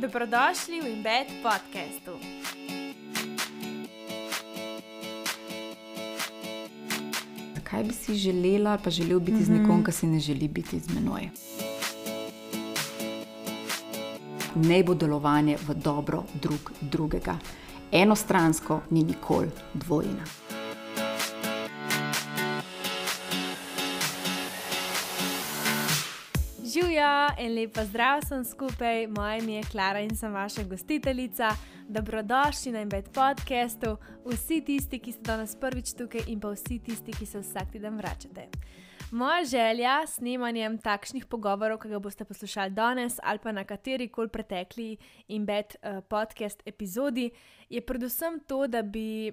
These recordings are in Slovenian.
Dobrodošli v Embed podkastu. Kaj bi si želela, pa želel biti mm -hmm. z nekom, ki si ne želi biti z menoj? Ne bo delovanje v dobro drug drugega. Enostransko ni nikoli dvojna. In lepo zdrav sem skupaj, moje ime je Klara in sem vaša gostiteljica. Dobrodošli na Embed podkastu, vsi tisti, ki ste danes prvič tukaj in pa vsi tisti, ki se vsak teden vračate. Moja želja s snemanjem takšnih pogovorov, ki ga boste poslušali danes ali pa na kateri koli pretekli Embed uh, podcast epizodi, je predvsem to, da bi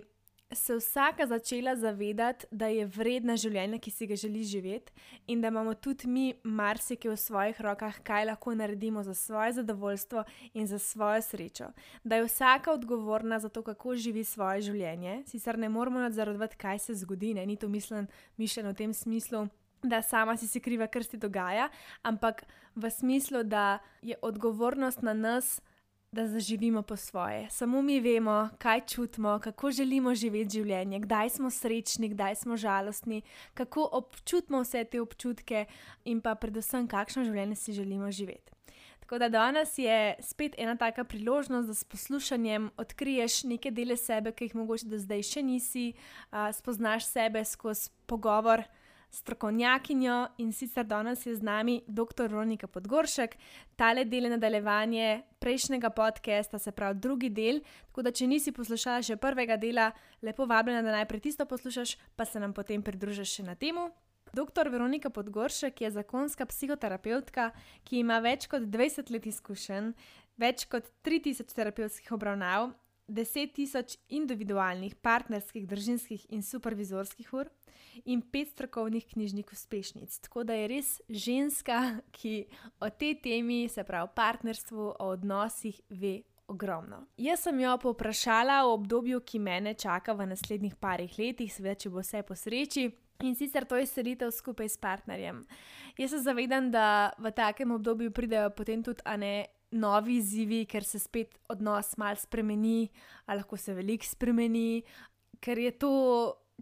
se vsaka začela zavedati, da je vredna življenja, ki si ga želi živeti, in da imamo tudi mi marsikaj v svojih rokah, kaj lahko naredimo za svoje zadovoljstvo in za svojo srečo. Da je vsaka odgovorna za to, kako živi svoje življenje. Sicer ne moramo nadzorovati, kaj se zgodi, ne? ni to mišljeno v tem smislu. Da sama si si kriva, kar se dogaja, ampak v smislu, da je odgovornost na nas, da zaživimo po svoje. Samo mi vemo, kaj čutimo, kako želimo živeti življenje, kdaj smo srečni, kdaj smo žalostni, kako občutimo vse te občutke in pa predvsem, kakšno življenje si želimo živeti. Tako da danes je spet ena taka priložnost, da s poslušanjem odkriješ neke dele sebe, ki jih mogoče do zdaj še nisi, uh, spoznaš sebe skozi pogovor strokovnjakinjo in sicer danes je z nami dr. Ronika Podgoršek. Tale del je nadaljevanje prejšnjega podcasta, se pravi drugi del. Tako da, če nisi poslušala še prvega dela, lepo vabljena, da najprej tisto poslušaš, pa se nam potem pridružiš še na temu. Dr. Veronika Podgoršek je zakonska psihoterapeutka, ki ima več kot 20 let izkušenj, več kot 3000 terapevtskih obravnav, 10 tisoč individualnih, partnerskih, družinskih in supervizorskih ur in pet strokovnih knjižnih uspešnic. Tako da je res ženska, ki o tej temi, se pravi o partnerstvu, o odnosih, ve ogromno. Jaz sem jo povprašala o obdobju, ki mene čaka v naslednjih parih letih, seveda, če bo vse po sreči. In sicer to je selitev skupaj s partnerjem. Jaz se zavedam, da v takem obdobju pridejo potem tudi ane novi izzivi, ker se spet odnos mal spremeni, ali lahko se veliko spremeni, ker je to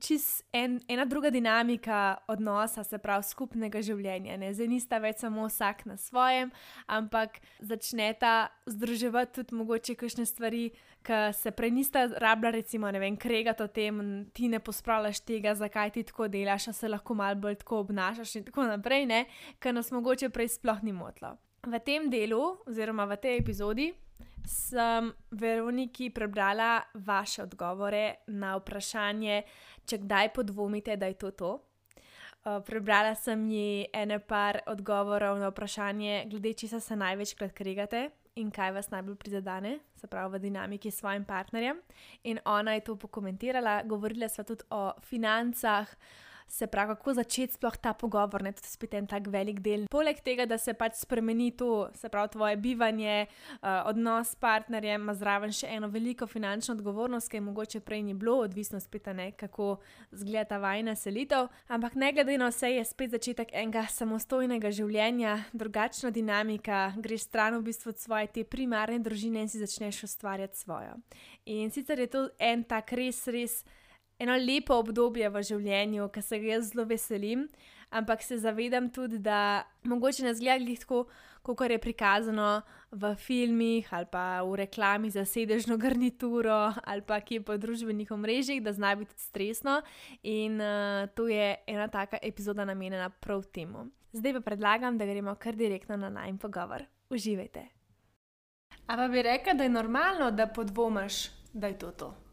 čist en, ena druga dinamika odnosa, se pravi skupnega življenja. Ne? Zdaj nista več samo vsak na svojem, ampak začneta združevati tudi mogoče kakšne stvari, ki se prej nista rabila, recimo, ne vem, kregati o tem, ti ne pospravljaš tega, zakaj ti tako delaš, a se lahko malo bolj tako obnašaš in tako naprej, kar nas mogoče prej sploh ni motlo. V tem delu, oziroma v tej epizodi, sem Veroniki prebrala vaše odgovore na vprašanje, če kdaj podvomite, da je to to. Uh, prebrala sem ji ene par odgovorov na vprašanje, glede česa se največkrat kregate in kaj vas najbolj prizadene, se pravi v dinamiki s svojim partnerjem. In ona je to pokomentirala, govorila sva tudi o financah, uh, se pravi, kako začeti sploh ta pogovor, ne, to je spet en tak velik del. Poleg tega, da se pač spremeni to, se pravi, tvoje bivanje, uh, odnos s partnerjem, ima zraven še eno veliko finančno odgovornost, ki je mogoče prej ni bilo, odvisno spet ne, kako zgleda ta vajna selitev. Ampak ne glede na vse, je spet začetek enega samostojnega življenja, drugačna dinamika, greš stran v bistvu od svoje te primarne družine in si začneš ustvarjati svojo. In sicer je to en tak res, res eno lepo obdobje v življenju, ki se ga jaz zelo veselim, ampak se zavedam tudi, da mogoče ne zgleda tako, kot je prikazano v filmih ali pa v reklami za sedežno garnituro ali pa ki je po družbenih omrežjih, da zna biti stresno. In uh, to je ena taka epizoda namenjena prav temu. Zdaj pa predlagam, da gremo kar direktno na najmen pogovor. Uživajte. Ampak bi rekel, da je normalno, da podvomaš, da je to to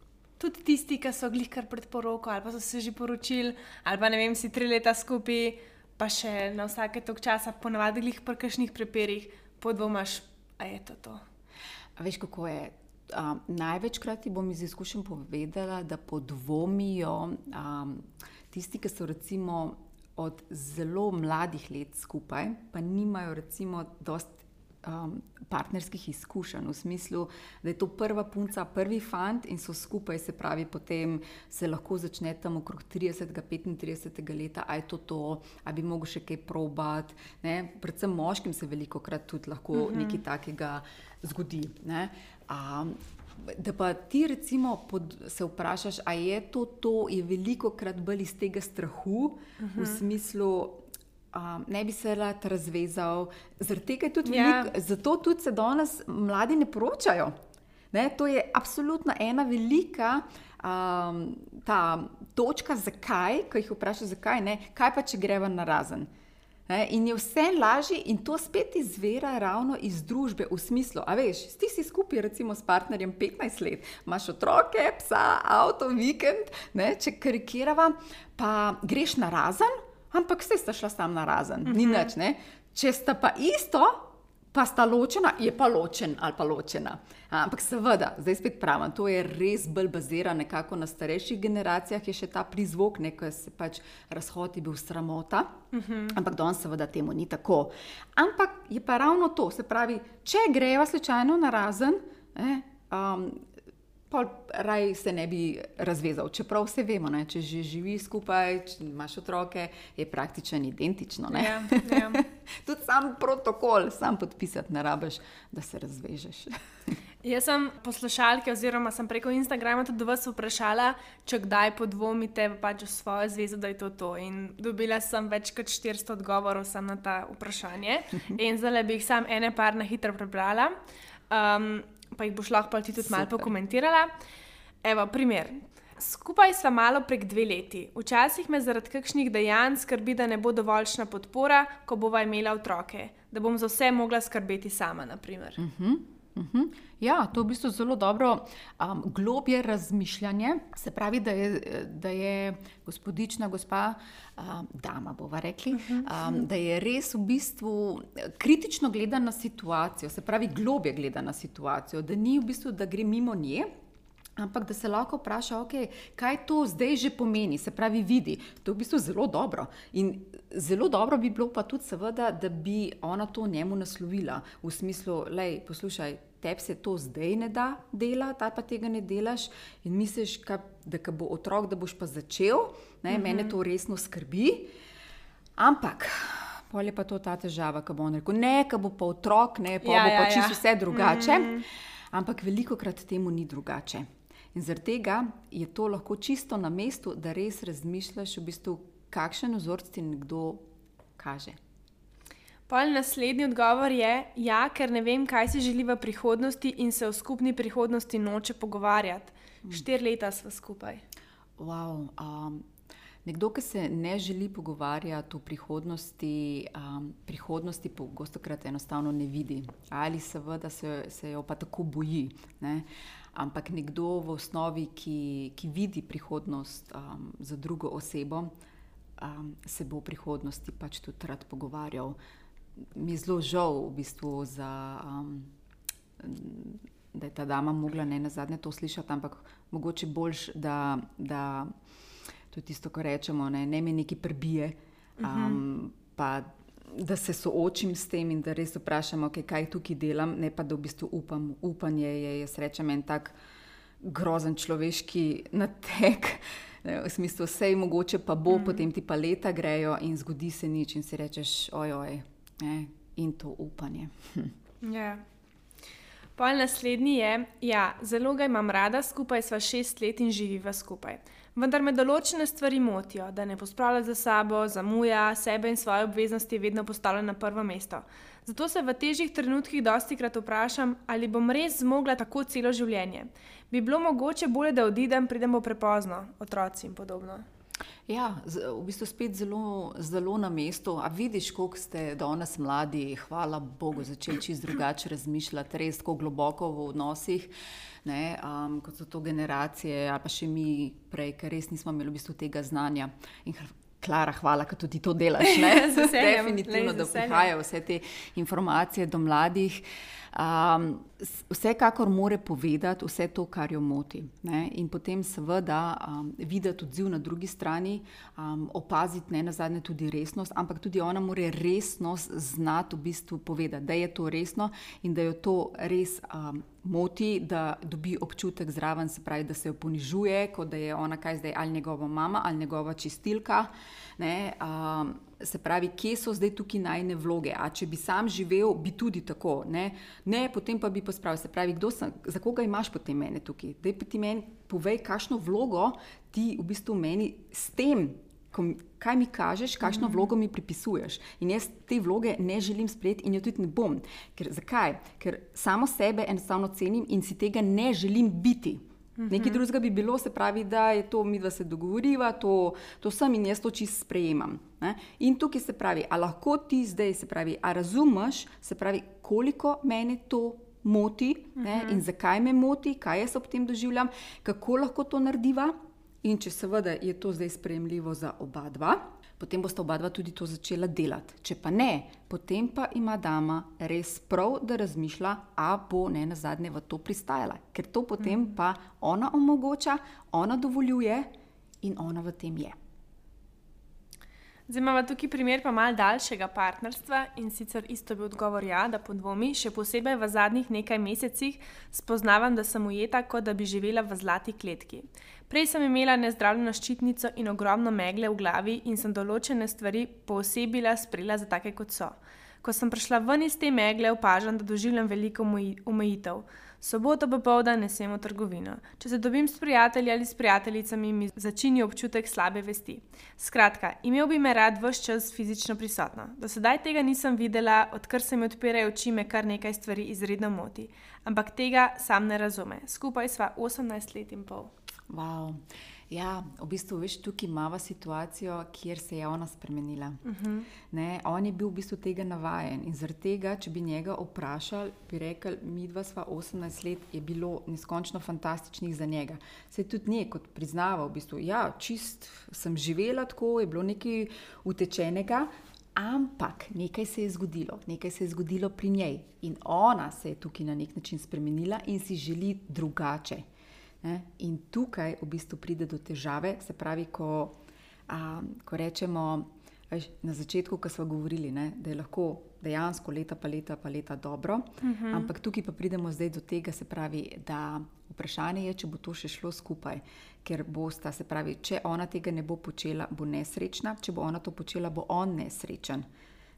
tudi tisti, ki so glih kar pred poroko, ali pa so se že poročili, ali pa ne vem, si tri leta skupaj, pa še na vsake tok časa, ponavadi glih pri kakšnih preperih, podvomaš, a je to to. A veš, kako je? Um, največkrat bom iz izkušenj povedala, da podvomijo um, tisti, ki so recimo od zelo mladih let skupaj, pa nimajo recimo dost um, partnerskih izkušenj, v smislu, da je to prva punca, prvi fant in so skupaj, se pravi, potem se lahko začne tam okrog 30-35 leta, aj to to, ali bi mogel še kaj probat. Ne? Predvsem moškim se veliko krat tudi lahko uh mhm. -huh. nekaj takega zgodi. Ne? Um, Da pa ti, recimo, pod, se vprašaš, ali je to, to je veliko krat bolj iz tega strahu, uh -huh. v mhm. smislu, um, ne bi se rad razvezal. Tudi ja. velik, zato tudi se danes mladi ne poročajo. Ne, to je absolutno ena velika um, točka, zakaj, ko jih vprašaš, zakaj ne, kaj pa če greva na razen. Ne, in je vse lažje, in to spet izvira ravno iz družbe, v smislu, a veš, ti si skupaj, recimo, s partnerjem 15 let, imaš otroke, psa, avto, vikend, ne, če karikirava, pa greš na razen ampak vse sta šla sam na razen, uh -huh. ni mhm. več. Če sta pa isto, pa sta ločena, je pa ločen ali pa ločena. Ampak seveda, zdaj spet pravim, to je res bolj bazirano nekako na starejših generacijah, je še ta prizvok, nekaj se pač razhod je bil sramota. Uh mhm. -huh. Ampak danes seveda temu ni tako. Ampak je pa ravno to, se pravi, če greva slučajno na razen. Eh, um, pa raj se ne bi razvezal. Čeprav vse vemo, ne? če že živi skupaj, če imaš otroke, je praktično identično. Ja, ja. Tudi sam protokol, sam podpisati ne rabiš, da se razvežeš. Jaz sem poslušalka, oziroma sem preko Instagrama tudi vas vprašala, če kdaj podvomite pač v svojo zvezo, da je to to. In dobila sem več kot 400 odgovorov na ta vprašanje. In zdaj bi jih sam ene par na hitro prebrala. Um, pa jih boš lahko ti tudi malo pokomentirala. Evo, primer. Skupaj smo malo prek dve leti. Včasih me zaradi kakšnih dejanj skrbi, da ne bo dovoljšna podpora, ko bova imela otroke, da bom za vse mogla skrbeti sama. -huh. Uh -huh. Ja, to je v bistvu zelo dobro um, globje razmišljanje. Se pravi, da je, da je gospodična, gospa, um, dama, bova rekli, um, da je res v bistvu kritično gleda na situacijo, se pravi, globje gleda na situacijo, da ni v bistvu, da gre mimo nje. Ampak da se lahko vpraša, okay, kaj to zdaj že pomeni, se pravi, vidi. To je v bistvu zelo dobro. In zelo dobro bi bilo pa tudi, seveda, da bi ona to njemu naslovila v smislu, da poslušaj, tebi se to zdaj ne da delati, ta pa tega ne delaš in misliš, ka, da ka bo otrok, da boš pa začel, ne, mm -hmm. mene to resno skrbi. Ampak. Pol je pa to ta težava, ki bo on rekel: Ne, ka bo pa otrok, ne, pa ja, bo pa ja, čisto ja. vse drugače. Mm -hmm. Ampak veliko krat temu ni drugače. In zaradi tega je to lahko čisto na mestu, da res razmišljaš, v bistvu, kakšen vzorc ti nekdo kaže. Pol naslednji odgovor je, ja, ker ne vem, kaj si želi v prihodnosti in se o skupni prihodnosti noče pogovarjati. Hmm. Štiri leta smo skupaj. Wow, um, nekdo, ki se ne želi pogovarjati o prihodnosti, um, prihodnosti pogosto krat enostavno ne vidi. Ali seveda se, se jo pa tako boji. Ne? Ampak nekdo v osnovi, ki, ki vidi prihodnost um, za drugo osebo, um, se bo v prihodnosti pač tudi rad pogovarjal mi je zelo žal, v bistvu, za, um, da je ta dama mogla ne na zadnje to slišati, ampak mogoče boljš, da, da to je tisto, kar rečemo, ne, ne me nekaj prebije. Um, uh -huh. pa, da se soočim s tem in da res vprašam, okay, kaj tukaj delam, ne pa da v bistvu upam. Upanje je, jaz rečem, en tak grozen človeški natek. V smislu, vse je mogoče, pa bo, mm. potem ti pa leta grejo in zgodi se nič, in si rečeš, ojoj, ne, in to upanje. Hm. Ja. Pol naslednji je, ja, zelo ga imam rada, skupaj sva šest let in živiva skupaj. Vendar me določene stvari motijo, da ne pospravlja za sabo, zamuja, sebe in svoje obveznosti vedno postavlja na prvo mesto. Zato se v težjih trenutkih dosti krat vprašam, ali bom res zmogla tako celo življenje. Bi bilo mogoče bolje, da odidem, pridem prepozno, otroci in podobno. Ja, v bistvu spet zelo, zelo na mestu. A vidiš, koliko ste danes mladi, hvala Bogu, začeli čisto drugače razmišljati, res tako globoko v odnosih, ne, um, kot so to generacije, ali pa še mi prej, ker res nismo imeli v bistvu tega znanja. In Klara, hvala, da tudi to delaš. Definitivno, da prihajajo vse te informacije do mladih. Um, vsekakor more povedati vse to, kar jo moti. Ne? In potem, seveda, um, videti odziv na drugi strani, um, opaziti ne na zadnje tudi resnost, ampak tudi ona mora resnost znati v bistvu povedati, da je to resno in da jo to res. Um, Moti, da dobi občutek zraven, se pravi, da se jo ponižuje, kot da je ona kaj zdaj ali njegova mama ali njegova čistilka. Ne, um, se pravi, kje so zdaj tukaj najne vloge. A če bi sam živel, bi tudi tako. Ne, ne potem pa bi pospravil. Se pravi, sem, za koga imaš potem mene tukaj? Dej pa ti meni povej, kakšno vlogo ti v bistvu meni s tem. Kaj mi kažeš, kakšno mhm. vlogo mi pripisuješ? In jaz te vloge ne želim sprejeti, in jo tudi ne bom. Ker, zakaj? Ker samo sebe enostavno cenim in si tega ne želim biti. Nekaj mhm. drugega bi bilo, se pravi, da je to mi, da se dogovoriva, to, to sem in jaz to čist sprejemam. Ne? In tukaj se pravi, a lahko ti zdaj, se pravi, a razumeš, se pravi, koliko meni to moti uh -huh. in mhm. zakaj me moti, kaj jaz ob tem doživljam, kako lahko to narediva. In če seveda je to zdaj sprejemljivo za oba dva, potem bosta oba dva tudi to začela delati. Če pa ne, potem pa ima dama res prav, da razmišlja, a bo ne na zadnje v to pristajala, ker to potem mm. pa ona omogoča, ona dovoljuje in ona v tem je. Zdaj imamo tukaj primer pa mal daljšega partnerstva in sicer isto bi odgovor ja, da podvomi, še posebej v zadnjih nekaj mesecih spoznavam, da sem ujeta, kot da bi živela v zlati kletki. Prej sem imela nezdravljeno ščitnico in ogromno megle v glavi in sem določene stvari posebila sprejela za take, kot so. Ko sem prišla ven iz te megle, opažam, da doživljam veliko omejitev. Soboto popovdan ne sem v trgovino. Če se dobim s prijatelji ali s prijateljicami, mi začini občutek slabe vesti. Skratka, imel bi me rad vse čas fizično prisotno. Do sedaj tega nisem videla, odkar se mi odpirajo oči, me kar nekaj stvari izredno moti. Ampak tega sam ne razume. Skupaj sva 18 let in pol. Wow. Ja, v bistvu veš, tukaj imamo situacijo, kjer se je ona spremenila. Uh mhm. -huh. ne, on je bil v bistvu tega navaden in zaradi tega, če bi njega vprašali, bi rekel, mi dva sva 18 let, je bilo neskončno fantastičnih za njega. Se je tudi njej kot priznaval, v bistvu, ja, čist sem živela tako, je bilo nekaj utečenega. Ampak nekaj se je zgodilo, nekaj se je zgodilo pri njej in ona se je tukaj na nek način spremenila in si želi drugače. Ne? In tukaj v bistvu pride do težave, se pravi, ko, a, ko rečemo veš, na začetku, ko smo govorili, ne, da je lahko dejansko leta pa leta pa leta dobro, uh mhm. -huh. ampak tukaj pa pridemo zdaj do tega, se pravi, da vprašanje je, če bo to še šlo skupaj. Ker bosta, se pravi, če ona tega ne bo počela, bo nesrečna, če bo ona to počela, bo on nesrečen.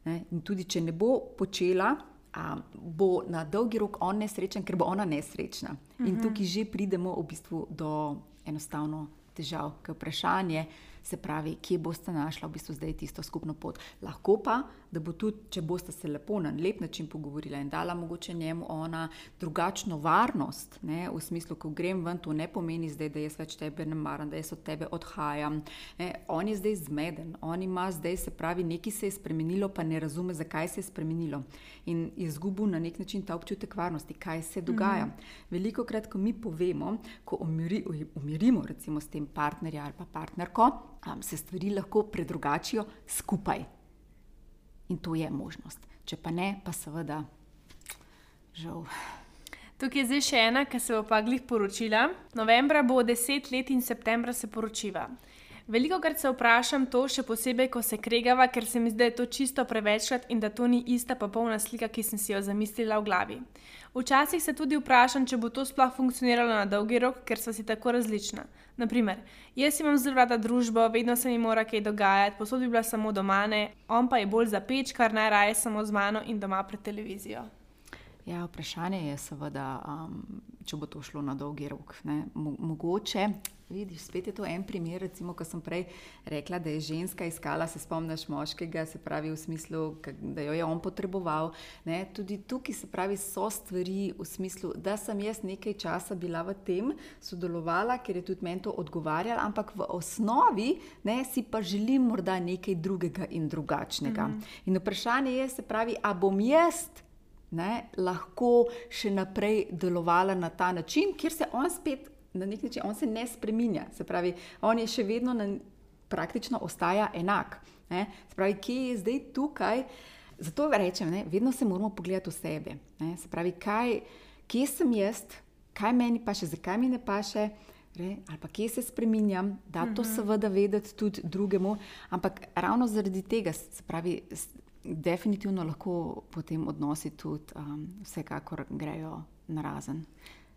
Ne? In tudi, če ne bo počela, a, bo na dolgi rok on nesrečen, ker bo ona nesrečna. Uh -huh. In mhm. tukaj že pridemo v bistvu do enostavno težav, ker vprašanje se pravi, kje boste našli v bistvu zdaj tisto skupno pot. Lahko pa, da bo tudi, če boste se lepo na lep način pogovorili in dala mogoče njemu ona drugačno varnost, ne, v smislu, ko grem ven, to ne pomeni zdaj, da jaz več tebe ne maram, da jaz od tebe odhajam. Ne, on je zdaj zmeden, on ima zdaj, se pravi, nekaj se je spremenilo, pa ne razume, zakaj se je spremenilo. In je izgubil na nek način ta občutek varnosti, kaj se dogaja. Mm -hmm. Veliko krat, ko mi povemo, ko umiri, umirimo recimo s tem partnerjem ali pa partnerko, um, se stvari lahko predrugačijo skupaj. In to je možnost. Če pa ne, pa seveda, žal. Tukaj je zdaj še ena, ki se bo pa glih poročila. Novembra bo deset let in septembra se poročiva. Veliko krat se vprašam to, še posebej, ko se kregava, ker se mi zdi, da je to čisto prevečkrat in da to ni ista popolna slika, ki sem si jo zamislila v glavi. Včasih se tudi vprašam, če bo to sploh funkcioniralo na dolgi rok, ker so si tako različna. Naprimer, jaz imam zelo rada družbo, vedno se mi mora kaj dogajati, posod bi bila samo doma, on pa je bolj za peč, kar najraje samo z mano in doma pred televizijo. Ja, vprašanje je seveda, um, če bo to šlo na dolgi rok. Mo mogoče, vidiš, spet je to en primer, recimo, ko sem prej rekla, da je ženska iskala, se spomniš moškega, se pravi v smislu, da jo je on potreboval. Ne? Tudi tukaj se pravi, so stvari v smislu, da sem jaz nekaj časa bila v tem, sodelovala, ker je tudi meni to odgovarjalo, ampak v osnovi ne, si pa želim morda nekaj drugega in drugačnega. Mm -hmm. In vprašanje je, se pravi, a bom jaz ne, lahko še naprej delovala na ta način, kjer se on spet na nek način on se ne spremenja. Se pravi, on je še vedno na, praktično ostaja enak. Ne. Se pravi, kje je zdaj tukaj zato rečem, ne, vedno se moramo pogledati v sebe. Ne, se pravi, kaj, kje sem jaz, kaj meni pa še, zakaj mi ne paše. Re, ali pa kje se spremenjam, da to mhm. seveda vedeti tudi drugemu, ampak ravno zaradi tega, se pravi, definitivno lahko potem odnosi tudi um, vsekakor grejo na razen.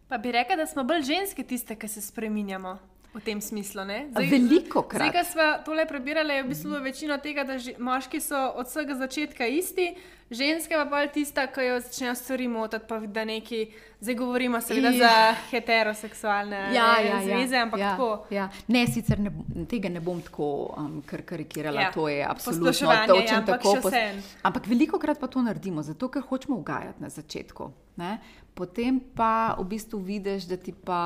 Pa bi rekla, da smo bolj ženske tiste, ki se spremenjamo. V tem smislu. Zdaj, Veliko krat. Zdaj, ko smo tole prebirali, je v bistvu mm. večina tega, da ži, moški so od vsega začetka isti, ženske pa pa tista, ki jo začnejo stvari motiti, pa da neki, zdaj govorimo seveda ja. za heteroseksualne ja, ja, ja, zveze, ampak ja, tako. Ja. Ne, sicer ne, tega ne bom tako um, kar karikirala, ja. to je absolutno točno ja, tako. Pos, ampak veliko krat pa to naredimo, zato ker hočemo ugajati na začetku. Ne? Potem pa v bistvu vidiš, da ti pa,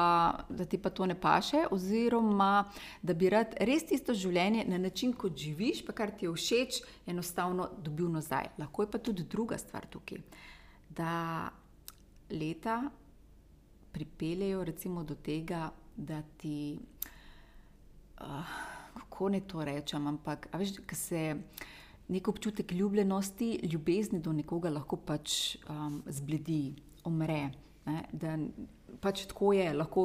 da ti pa to ne paše, oziroma da bi rad res tisto življenje na način, kot živiš, pa kar ti je všeč, enostavno dobil nazaj. Lahko je pa tudi druga stvar tukaj, da leta pripeljejo recimo do tega, da ti. Uh, kako ne to rečem, ampak veš, da se nek občutek ljubljenosti, ljubezni do nekoga lahko pač um, zbledi umre. Ne, da pač tako je, lahko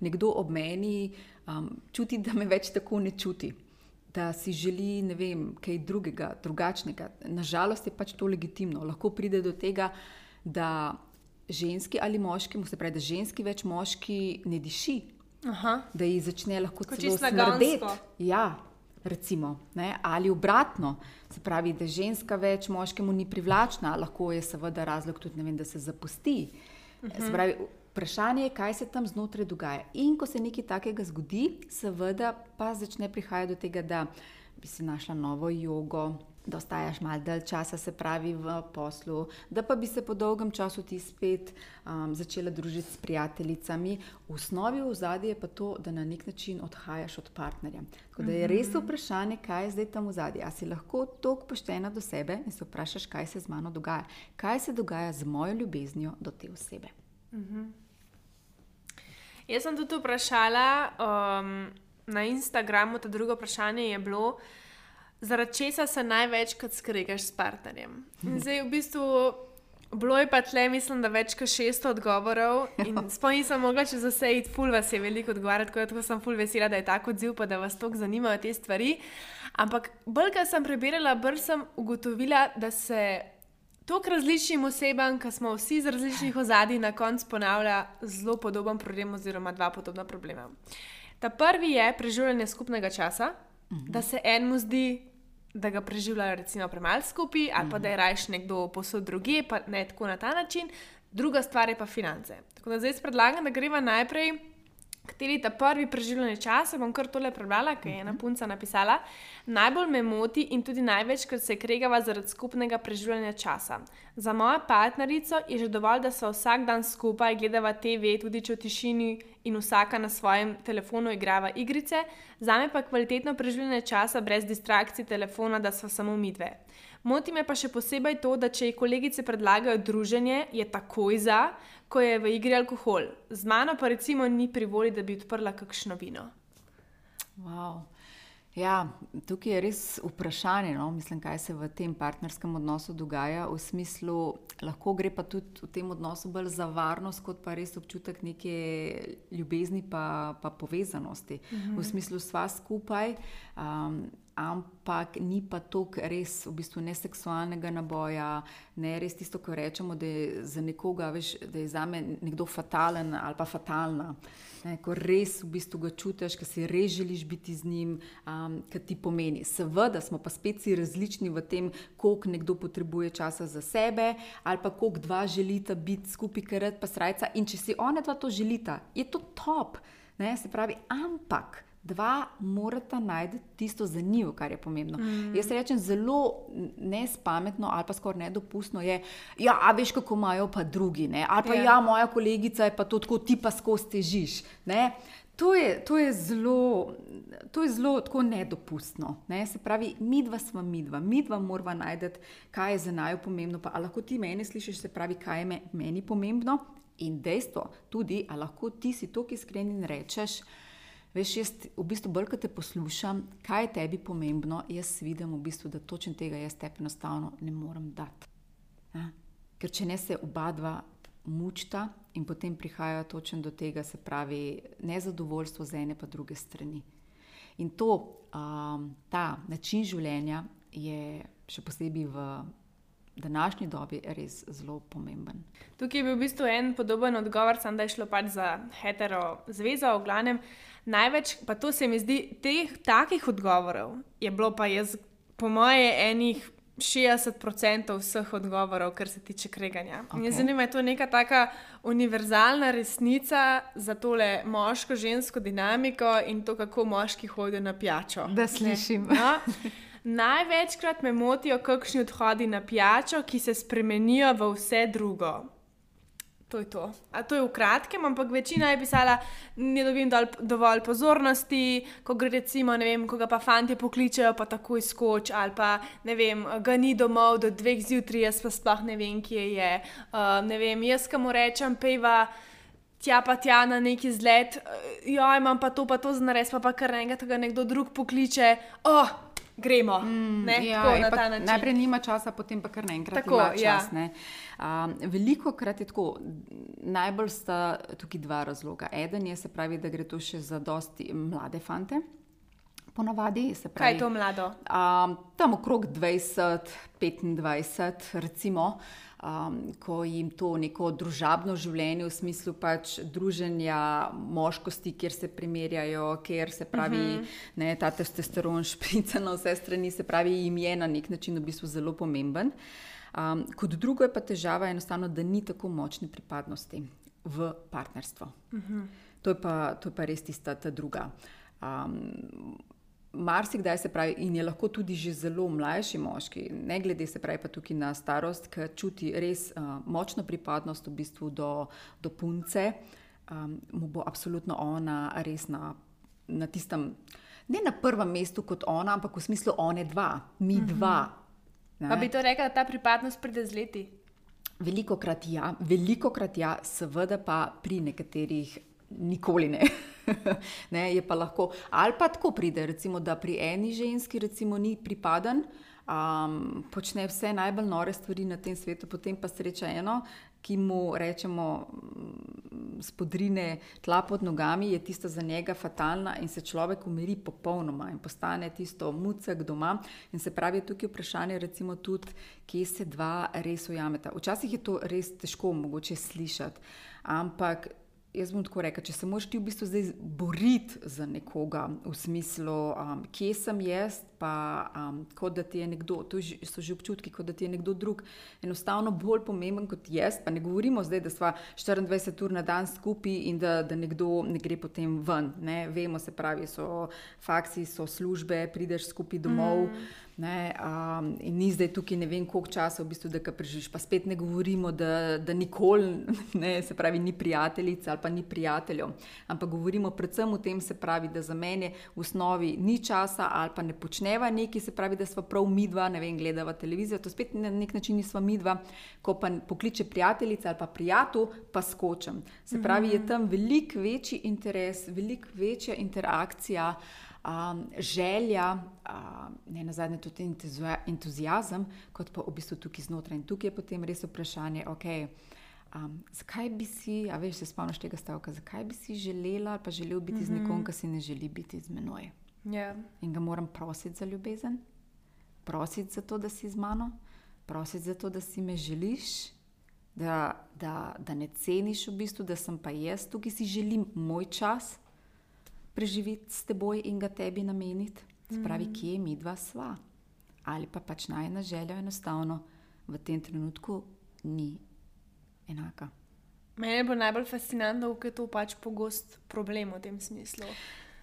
nekdo ob meni um, čuti, da me več tako ne čuti, da si želi ne vem, kaj drugega, drugačnega. Nažalost je pač to legitimno. Lahko pride do tega, da ženski ali moški, se pravi, da ženski več moški ne diši, Aha. da jih začne lahko celo smrdeti. Ja, recimo, ne, ali obratno, se pravi, da ženska več moškemu ni privlačna, lahko je seveda razlog tudi, vem, da se zapusti. Uh mhm. -huh. pravi, vprašanje je, kaj se tam znotraj dogaja. In ko se nekaj takega zgodi, seveda pa začne prihajati do tega, da bi si našla novo jogo, da ostajaš malo dalj časa, se pravi, v poslu, da pa bi se po dolgem času ti spet um, začela družiti s prijateljicami. V osnovi v zadnji je pa to, da na nek način odhajaš od partnerja. Tako da je res mhm. vprašanje, kaj je zdaj tam v zadnji. A si lahko tako poštena do sebe in se vprašaš, kaj se z mano dogaja, kaj se dogaja z mojo ljubeznijo do te osebe. Mhm. Jaz sem tudi vprašala um, na Instagramu, to drugo vprašanje je bilo, zaradi česa se največkrat skregaš s partnerjem. In zdaj, v bistvu, bilo je pa tle, mislim, da več kot 600 odgovorov. Spomnim se, mogla če zase iti, ful vas je veliko odgovarjati, tako da sem ful vesela, da je tako odziv, pa da vas toliko zanimajo te stvari. Ampak bolj, kar sem prebirala, bolj sem ugotovila, da se. Tok različnim osebam, ki smo vsi iz različnih ozadij, na koncu ponavlja zelo podoben problem, oziroma dva podobna problema. Ta prvi je preživljanje skupnega časa, -huh. da se enemu zdi, da ga preživljajo, recimo, premalo skupaj, ali pa da je rajš nekdo posod druge, pa ne tako na ta način. Druga stvar je pa finance. Tako da zdaj predlagam, da greva najprej kateri ta prvi preživljanje časa, bom kar tole prebrala, ker je ena mhm. punca napisala, najbolj me moti in tudi največkrat se kregava zaradi skupnega preživljanja časa. Za mojo partnerico je že dovolj, da so vsak dan skupaj, gledava TV, tudi če v tišini in vsaka na svojem telefonu igrava igrice, za me pa kvalitetno preživljanje časa brez distrakcij telefona, da so samo mi dve. Moti me pa še posebej to, da če ji kolegice predlagajo druženje, je takoj za, ko je v igri alkohol. Z mano pa recimo ni privoli, da bi odprla kakšno vino. Wow. Ja, tukaj je res vprašanje, no? Mislim, kaj se v tem partnerskem odnosu dogaja. V smislu, lahko gre pa tudi v tem odnosu bolj za varnost, kot pa res občutek neke ljubezni in pa, pa povezanosti. Uh -huh. V smislu, sva skupaj. Um, ampak ni pa to res v bistvu ne seksualnega naboja, ne res tisto, kar rečemo, da je za nekoga, veš, da je za me nekdo fatalen ali pa fatalna. Ne, ko res v bistvu ga čutiš, ker si res želiš biti z njim, um, kaj ti pomeni. Seveda smo pa spet si različni v tem, koliko nekdo potrebuje časa za sebe, ali pa koliko dva želita biti skupaj, ker rad pa srca. In če si ona dva to želita, je to top. Ne, se pravi, ampak dva morata najti tisto za njih, kar je pomembno. Mm. Jaz rečem, zelo nespametno ali pa skoraj nedopustno je, da ja, veš, kako imajo pa drugi, ne? ali pa yeah. Ja. ja, moja kolegica je pa to tako, ti pa skozi težiš. To je, to je zelo, to je zelo nedopustno. Ne? Se pravi, mi dva smo mi dva, mi dva moramo najti, kaj je za naju pomembno. Pa lahko ti meni slišiš, se pravi, kaj je meni pomembno. In dejstvo tudi, ali lahko ti si tukaj iskren in rečeš, Veš, jaz v bistvu bolj, ko te poslušam, kaj je tebi pomembno, jaz vidim, v bistvu, da točno tega jaz tebi enostavno ne morem dati. Ja? Ker če ne se oba dva mučta in potem prihaja točno do tega, se pravi, nezadovoljstvo z ene pa druge strani. In to, um, ta način življenja je še posebej v današnji dobi res zelo pomemben. Tukaj je bil v bistvu en podoben odgovor, samo da je šlo pač za hetero zvezo, v glavnem. Največ, pa to se mi zdi, teh takih odgovorov je bilo pa jaz, po moje, enih 60% vseh odgovorov, kar se tiče kreganja. Okay. Zanima me, je to neka taka univerzalna resnica za tole moško-žensko dinamiko in to, kako moški hodijo na pijačo. Da slišim. No? Največkrat me motijo kakšni odhodi na pijačo, ki se spremenijo v vse drugo. To je to. A to je v kratkem, ampak večina je pisala, da ne dobim dol, dovolj pozornosti, ko gre recimo, ne vem, ko ga pa fanti pokličejo, pa takoj skoč, ali pa ne vem, ga ni domov do dveh zjutraj, jaz pa sploh ne vem, kje je. Uh, ne vem, jaz kam rečem, peva. Tja pa tja na neki zlet, ja, imam pa to, pa to za nares, pa, pa kar enkrat ga nekdo drug pokliče. Oh, gremo. Mm, ne, ja, tako, na ta najprej nima časa, potem pa kar naenkrat tako, ima ja. čas. Ja. Um, veliko krat je tako, najbolj sta tukaj dva razloga. Eden je, se pravi, da gre to še za dosti mlade fante. Ponavadi, pravi, Kaj je to mlado? Um, tam okrog 20, 25, recimo um, ko jim to neko družabno življenje, v smislu pač druženja moškosti, kjer se primerjajo, kjer se pravi, uh mhm. -huh. ne, ta testosteron šprica na vse strani, se pravi, jim je na nek način v bistvu zelo pomemben. Um, kot drugo je pa težava enostavno, da ni tako močne pripadnosti v partnerstvo. Uh mhm. -huh. to, je pa, to je pa res tista ta druga. Um, marsikdaj se pravi, in je lahko tudi že zelo mlajši moški, ne glede se pravi pa tukaj na starost, ki čuti res uh, močno pripadnost v bistvu do, do punce, um, mu bo absolutno ona res na, na tistem, ne na prvem mestu kot ona, ampak v smislu one dva, mi mhm. dva. Ne? Pa bi to rekla, da ta pripadnost pride z leti? Veliko krat ja, veliko krat ja, seveda pa pri nekaterih nikoli ne. ne, je pa lahko, ali pa tako pride, recimo, da pri eni ženski recimo, ni pripaden, um, počne vse najbolj nore stvari na tem svetu, potem pa sreča eno, ki mu rečemo, mm, spodrine tla pod nogami, je tista za njega fatalna in se človek umiri popolnoma in postane tisto mucek doma. In se pravi, tukaj je vprašanje, recimo, tudi, kje se dva res ujameta. Včasih je to res težko, mogoče slišati. Ampak Jaz bom tako rekel, če se moraš ti v bistvu zdaj boriti za nekoga, v smislu, um, kje sem jaz, pa um, kot da ti je nekdo, to so že občutki, kot da ti je nekdo drug, enostavno bolj pomemben kot jaz. Pa ne govorimo zdaj, da smo 24 ur na dan skupaj in da, da nekdo ne gre potem ven. Ne? Vemo, se pravi, so faksi, so službe, prideš skupaj domov. Mm. Ne, um, in ni zdaj tukaj ne vem, koliko časa v bistvu, da ga preživiš. Pa spet ne govorimo, da, da nikoli ne, se pravi, ni prijateljica ali pa ni prijateljev. Ampak govorimo predvsem o tem, se pravi, da za mene v osnovi ni časa ali pa ne počneva neki, se pravi, da smo prav midva, ne vem, gledava televizijo. To spet na nek način nismo midva, ko pa pokliče prijateljica ali pa prijatelj, pa skočem. Se pravi, je tam veliko večji interes, veliko večja interakcija um, želja, um, ne na zadnje tudi entuzijazem, kot pa v bistvu tukaj znotraj. In tukaj je potem res vprašanje, okay, um, zakaj bi si, a veš, se spomniš tega stavka, zakaj bi si želela ali pa želel biti mm -hmm. z nekom, ki si ne želi biti z menoj. Yeah. Ja. In ga moram prositi za ljubezen, prositi za to, da si z mano, prositi za to, da si me želiš. Da, da, da ne ceniš v bistvu, da sem pa jaz tukaj, ki si želim moj čas, preživeti s teboj in ga tebi nameniti. Spravi, mm. kje mi dva sva. Ali pa pač najna želja enostavno v tem trenutku ni enaka. Mene je najbolj fascinantno, ker je to pač pogost problem v tem smislu.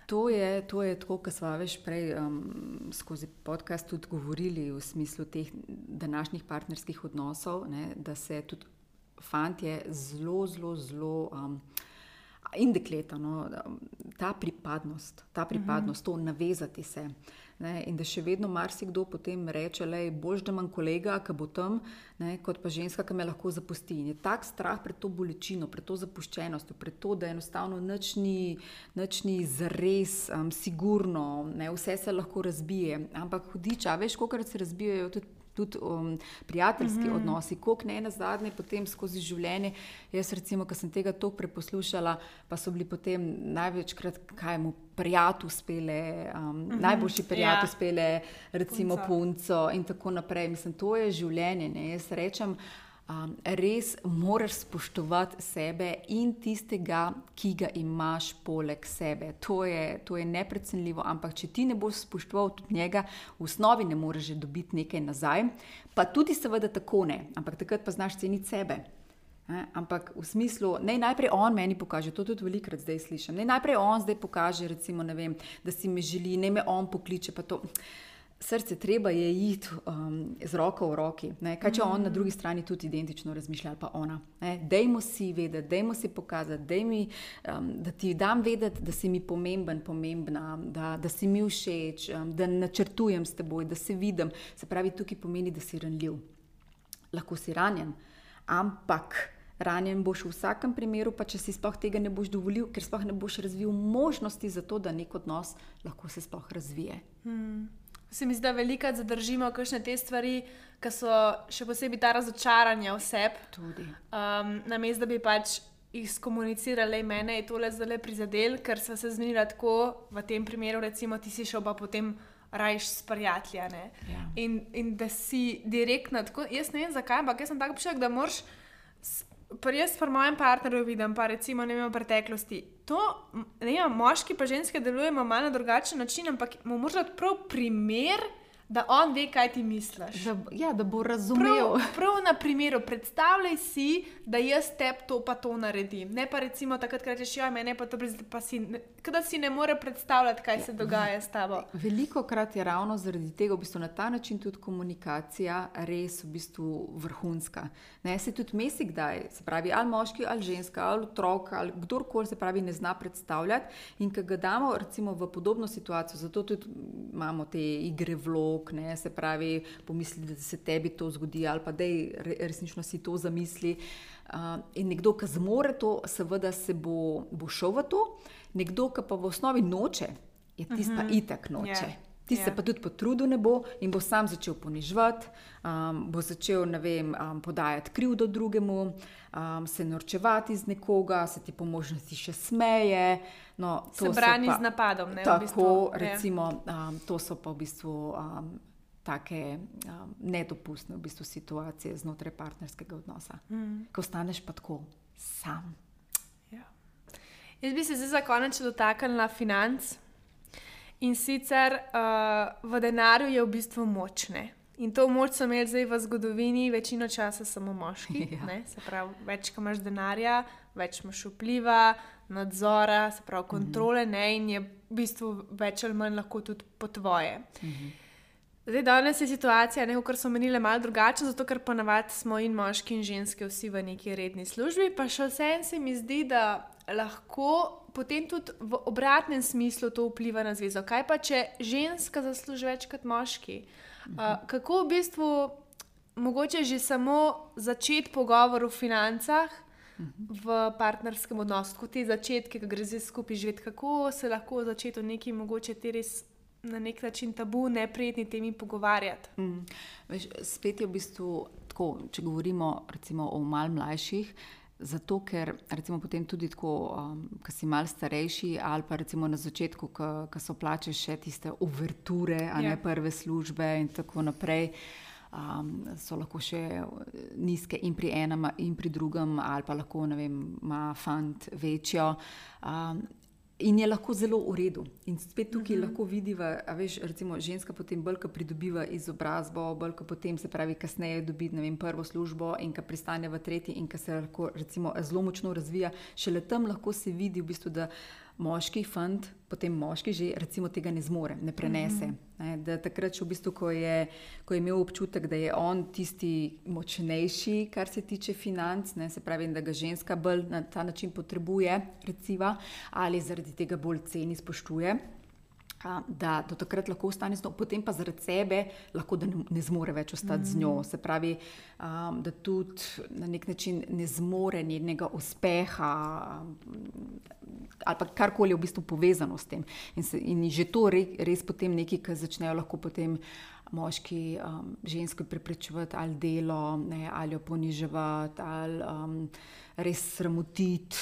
To je, to je tako, kot smo več prej um, skozi podcast tudi govorili v smislu teh današnjih partnerskih odnosov, ne, da se tudi fantje zelo, zelo, zelo. Um, in dekleta, no, ta pripadnost, ta pripadnost, uh -huh. to navezati se. Ne, in da še vedno marsikdo potem reče, da je bolj, da imam kolega, ki bo tam, ne, kot pa ženska, ki me lahko zapusti. In je tak strah pred to bolečino, pred to zapuščenostjo, pred to, da enostavno nič ni, nič ni zares, um, sigurno, ne, vse se lahko razbije. Ampak hudiča, veš, koliko se razbijajo tudi tudi um, prijateljski mm -hmm. odnosi, koliko ne na zadnje, potem skozi življenje. Jaz, recimo, ki sem tega toliko preposlušala, pa so bili potem največkrat, kaj mu prijatelji uspele, um, mm -hmm. najboljši prijatelji ja. uspele, recimo punco. punco in tako naprej. Mislim, to je življenje. Ne? Jaz rečem. Um, res moraš spoštovati sebe in tistega, ki ga imaš poleg sebe. To je, to je neprecenljivo, ampak če ti ne boš spoštoval tudi njega, v osnovi ne moreš dobiti nekaj nazaj. Pa tudi, seveda, tako ne, ampak takrat pa znaš ceniti sebe. Eh, ampak v smislu, naj najprej on meni pokaže, to tudi velikokrat zdaj slišim. Naj najprej on zdaj pokaže, recimo, vem, da si me želi, naj me on pokliče srce treba je iti um, z roko v roki. Ne? Kaj če on na drugi strani tudi identično razmišlja, ali pa ona. Ne? Dajmo si vedeti, dajmo si pokazati, daj mi, um, da ti dam vedeti, da si mi pomemben, pomembna, da, da si mi všeč, um, da načrtujem s teboj, da se vidim. Se pravi, tukaj pomeni, da si ranljiv. Lahko si ranjen, ampak. Ranjen boš v vsakem primeru, pa če si sploh tega ne boš dovolil, ker sploh ne boš razvil možnosti za to, da nek odnos lahko se sploh razvije. Hmm. Se mi zdi, da veliko zadržimo kakšne te stvari, ki so še posebej ta razočaranja vseb. Um, na mestu, da bi pač jih skomunicirali, mene je tole zelo prizadel, ker smo se zmenili tako, v tem primeru, recimo, ti si šel pa potem rajš s prijatelji. Ja. In, in da si direktno, tako, jaz ne vem zakaj, ampak jaz sem tako prišel, da moraš. Pa jaz pri mojem partnerju vidim, pa recimo ne vem v preteklosti. To, ne vem, moški pa ženske delujemo malo na drugačen način, ampak mu morda prav primer da on ve, kaj ti misliš. Da, ja, da bo razumel. Prav, prav na primeru, predstavljaj si, da jaz tebi to pa to naredim. Ne pa recimo takrat, ko rečeš, ja, meni pa to brez, pa si, da si ne more predstavljati, kaj se dogaja s tabo. Veliko krat je ravno zaradi tega, v bistvu na ta način tudi komunikacija res v bistvu vrhunska. Ne se tudi mesi, kdaj se pravi, ali moški, ali ženska, ali otrok, ali kdorkoli se pravi, ne zna predstavljati. In ko ga damo recimo v podobno situacijo, zato tudi imamo te igre vlog vzrok, ne, se pravi, pomisli, da se tebi to zgodi, ali pa da resnično si to zamisli. Uh, in nekdo, ki zmore to, seveda se bo, bo šel v to, nekdo, ki pa v osnovi noče, je tisti, ki uh -huh. itak noče. Yeah. Ja. Ti yeah. se ja. pa tudi potrudil ne bo in bo sam začel ponižvati, um, bo začel vem, um, podajati krivdo drugemu, um, se norčevati iz nekoga, se ti po možnosti še smeje. No, se brani pa, z napadom. Ne, tako, v bistvu, recimo, um, to so pa v bistvu um, take um, nedopustne v bistvu situacije znotraj partnerskega odnosa. Mm. Ko ostaneš pa tako sam. Ja. Jaz bi se zdaj za konec dotaknila financ. In sicer uh, v denarju je v bistvu močne. In to moč so imeli zdaj v zgodovini, večino časa samo moški. Ja. Se pravi, več, ko imaš denarja, več imaš vpliva, nadzora, se pravi, kontrole, mm -hmm. ne, in je v bistvu več ali manj lahko tudi po tvoje. Mm -hmm. Zdaj, danes je situacija, ne, kar so menile, malo drugačna, zato ker ponavadi smo in moški in ženske vsi v neki redni službi. Pa še vsem se mi zdi, da lahko potem tudi v obratnem smislu to vpliva na zvezo. Kaj pa, če ženska zasluži več kot moški? Uh, kako v bistvu mogoče že samo začeti pogovor o financah v partnerskem odnosu, kot te začetke, ki gre zdaj skupaj živeti, kako se lahko začeti o neki mogoče te res. Na nek način tabu, neprijetni temi pogovarjati. Mm. Veš, spet je v bistvu tako, če govorimo o malj mlajših, Zato, ker recimo potem tudi tako, um, ko si mal starejši, ali pa recimo na začetku, ko so plače še tiste uverture, a ne ja. prve službe in tako naprej, um, so lahko še nizke in pri enem, in pri drugem, ali pa lahko, ne vem, ima fant večjo. Um, In je lahko zelo v redu. In spet tukaj uh mhm. -huh. lahko vidiva, da veš, recimo, ženska potem bolj, ki pridobiva izobrazbo, bolj, ki potem se pravi, kasneje dobi vem, prvo službo in ki pristane v tretji in ki se lahko recimo, zelo močno razvija. Šele tam lahko se vidi, v bistvu, da moški fant, potem moški že recimo tega ne zmore, ne prenese. Mm -hmm. ne, takrat, v bistvu, ko, je, ko je imel občutek, da je on tisti močnejši, kar se tiče financ, ne, se pravi, da ga ženska bolj na ta način potrebuje, recimo, ali zaradi tega bolj ceni, spoštuje. Da do takrat lahko ostane z njo, potem pa zaradi sebe lahko ne, ne zmore več ostati mm. z njo. Se pravi, um, da tudi na nek način ne zmore njenega uspeha ali karkoli je v bistvu povezano s tem. In, se, in že to re, res potem nekaj, kar začnejo lahko potem. Moški um, žensko preprečevati ali delo, ne, ali jo poniževati, ali um, res sramotiti,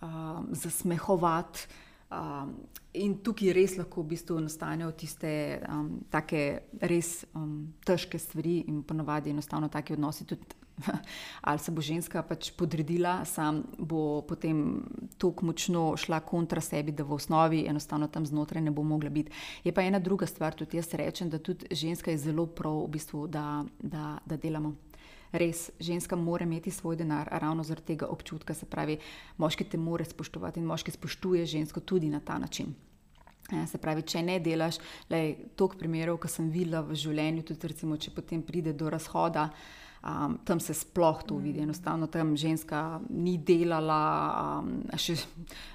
um, zasmehovati. Um, in tukaj res lahko v bistvu nastanejo tiste um, tako res um, težke stvari, in ponovadi enostavno taki odnosi. Tudi, ali se bo ženska pač podredila, sam bo potem tako močno šla kontra sebi, da v osnovi enostavno tam znotraj ne bo mogla biti. Je pa ena druga stvar, tudi jaz rečem, da tudi ženska je zelo prav, v bistvu, da, da, da delamo. Res, ženska mora imeti svoj denar, ravno zaradi tega občutka, se pravi, moški te more spoštovati in moški spoštuje žensko tudi na ta način. Ja, se pravi, če ne delaš, le toliko primerov, ki sem videla v življenju, tudi recimo, če potem pride do razhoda. Um, tam se sploh to vidi, enostavno tam ženska ni delala, um, še,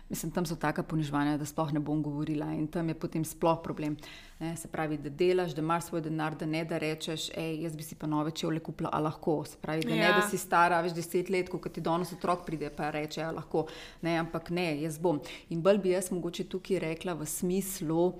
mislim, tam so taka ponižovanja, da sploh ne bom govorila in tam je potem sploh problem. Ne, se pravi, da delaš, da imaš svoj denar, da ne da rečeš, hej, jaz bi si pa nove čevlje kupila, a lahko. Se pravi, da ja. ne da si stara več deset let, ko ti danes otrok pride, pa reče, a lahko. Ne, ampak ne, jaz bom. In bolj bi jaz mogoče tukaj rekla v smislu,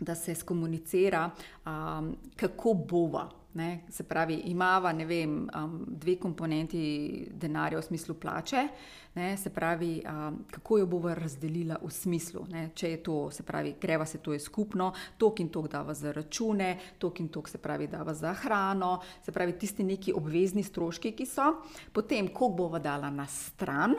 da se skomunicira, um, kako bova. Ne, se pravi, imamo vem, um, dve komponenti denarja v smislu plače, ne, se pravi, um, kako jo bomo razdelili v smislu, ne, če je to, se pravi, greva se to je skupno, tok in tok dava za račune, tok in tok se pravi, dava za hrano, se pravi, tisti neki obvezni stroški, ki so, potem, koliko bomo dala na stran.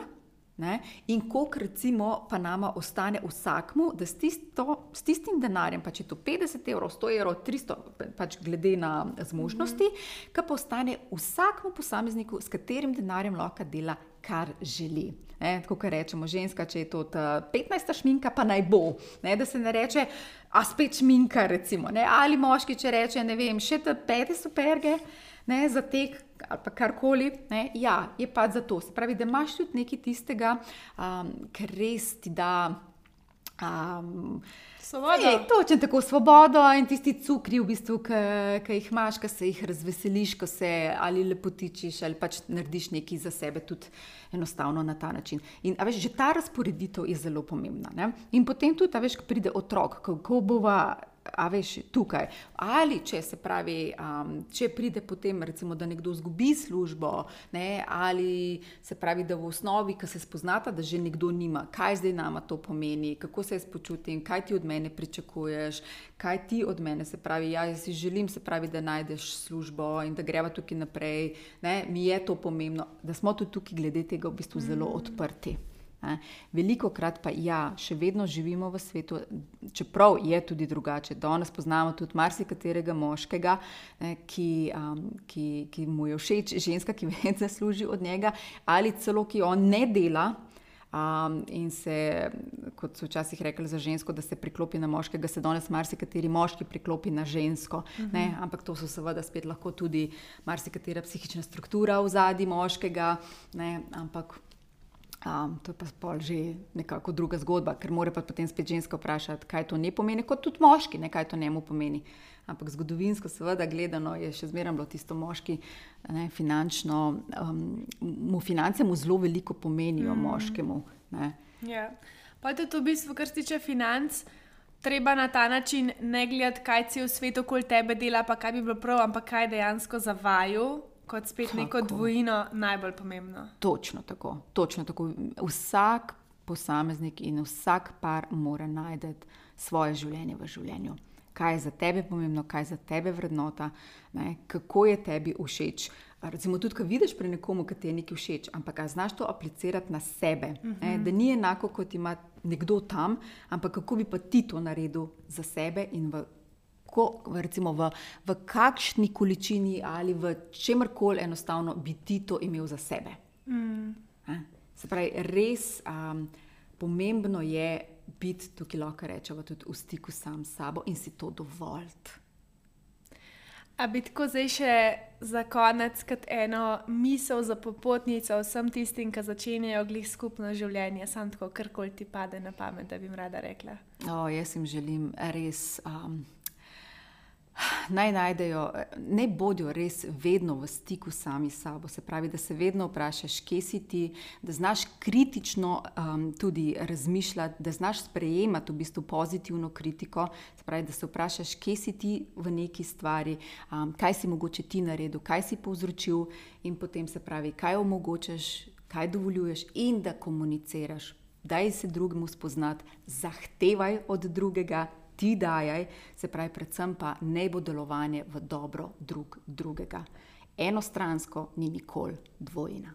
Ne? In koliko recimo pa nama ostane vsakmu, da s, tisto, s tistim denarjem, pa če je to 50 evrov, 100 evrov, 300, pač glede na zmožnosti, mm -hmm. ki pa ostane vsakmu posamezniku, s katerim denarjem lahko dela, kar želi. Ne, tako kot rečemo, ženska, če je to 15 šminka, pa naj bo. Ne, da se ne reče, a spet šminka, recimo, ali moški, če reče, ne vem, še te pete superge ne, za tek ali karkoli. Ja, je pa za to. Se pravi, da imaš tudi nekaj tistega, um, kar res ti da. Um, Je točno tako svobodo in tisti cukri, v bistvu, ki jih imaš, ki se jih razveseliš, ko se ali lepotičiš ali pač narediš nekaj za sebe, tudi enostavno na ta način. In veš, že ta razporeditev je zelo pomembna. Ne? In potem tudi, veš, ko pride otrok, kako bova a veš, tukaj. Ali če se pravi, um, če pride potem, recimo, da nekdo izgubi službo, ne, ali se pravi, da v osnovi, ki se spoznata, da že nekdo nima, kaj zdaj nama to pomeni, kako se jaz počutim, kaj ti od mene pričakuješ, kaj ti od mene se pravi. Ja, jaz si želim, se pravi, da najdeš službo in da greva tukaj naprej. Ne, mi je to pomembno, da smo tudi tukaj glede tega v bistvu zelo mm. odprti. Veliko krat pa ja, še vedno živimo v svetu, čeprav je tudi drugače. Danes poznamo tudi marsikaterega moškega, ki, um, ki, ki mu je všeč ženska, ki več zasluži od njega, ali celo ki on ne dela. Um, in se, kot so včasih rekli za žensko, da se priklopi na moškega, se danes marsikateri moški priklopi na žensko. Uh mhm. -huh. Ampak to so seveda spet lahko tudi marsikatera psihična struktura v zadnji moškega. Ne? Ampak Um, to je pa pol že nekako druga zgodba, ker mora pa potem spet ženska vprašati, kaj to ne pomeni, kot tudi moški, ne, kaj to njemu pomeni. Ampak zgodovinsko, seveda, gledano je še zmeraj bilo tisto moški, ne, finančno, um, mu finance mu zelo veliko pomenijo, mm. moškemu. Ja. Pa je to v bistvu, kar se tiče financ. Treba na ta način ne gledati, kaj se v svetu okoli tebe dela, pa kaj bi bilo prav, ampak kaj dejansko zavaju, kot spet tako. neko dvojino, najbolj pomembno. Točno tako, točno tako. Vsak posameznik in vsak par mora najti svoje življenje v življenju. Kaj je za tebe pomembno, kaj je za tebe vrednota, ne? kako je tebi všeč. Recimo, tudi, ko vidiš pri nekomu, ki ti je nekaj všeč, ampak znaš to aplicirati na sebe. Uh -huh. Da ni enako, kot ima nekdo tam, ampak kako bi pa ti to naredil za sebe in v ko, recimo v, v kakšni količini ali v čemkoli enostavno bi ti to imel za sebe. Mm. Se pravi, res um, pomembno je biti tukaj, lahko rečemo, tudi v stiku sam s sabo in si to dovolj. A bi tako zdaj še za konec, kot eno misel za popotnico vsem tistim, ki začenjajo glih skupno življenje, sam tako, kar koli ti pade na pamet, da bi jim rada rekla. O, jaz jim želim res. Um, naj najdejo, ne bodijo res vedno v stiku sami s sabo. Se pravi, da se vedno vprašaš, kje si ti, da znaš kritično um, tudi razmišljati, da znaš sprejemati v bistvu pozitivno kritiko. Se pravi, da se vprašaš, kje si ti v neki stvari, um, kaj si mogoče ti naredil, kaj si povzročil, in potem se pravi, kaj omogočaš, kaj dovoljuješ, in da komuniciraš. Daj se drugemu spoznati, zahtevaj od drugega, ti dajaj, se pravi, predvsem pa ne bo delovanje v dobro drug drugega. Enostransko ni nikoli dvojna.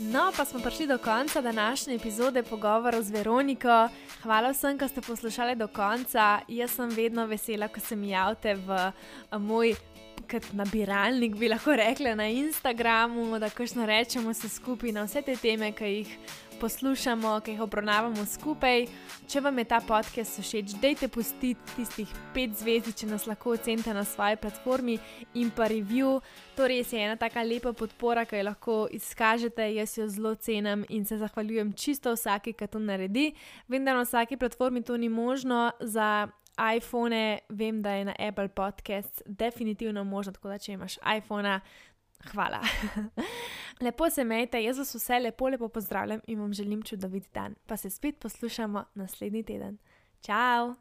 No, pa smo prišli do konca današnje epizode pogovora z Veroniko. Hvala vsem, ki ste poslušali do konca. Jaz sem vedno vesela, ko se mi javite v moj nabiralnik, bi lahko rekla na Instagramu, da kažno rečemo se skupaj na vse te teme, ki jih poslušamo, ki jih obravnavamo skupaj. Če vam je ta podcast všeč, dajte pustiti tistih pet zvezd, če nas lahko ocenite na svoji platformi in pa review. To res je ena taka lepa podpora, ki jo lahko izkažete. Jaz jo zelo cenim in se zahvaljujem čisto vsaki, ki to naredi. Vem, da na vsaki platformi to ni možno. Za iPhone vem, da je na Apple Podcast definitivno možno, tako da če imaš iPhone. Hvala. lepo se imejte, jaz vas vse lepo, lepo pozdravljam in vam želim čudovit dan. Pa se spet poslušamo naslednji teden. Ciao!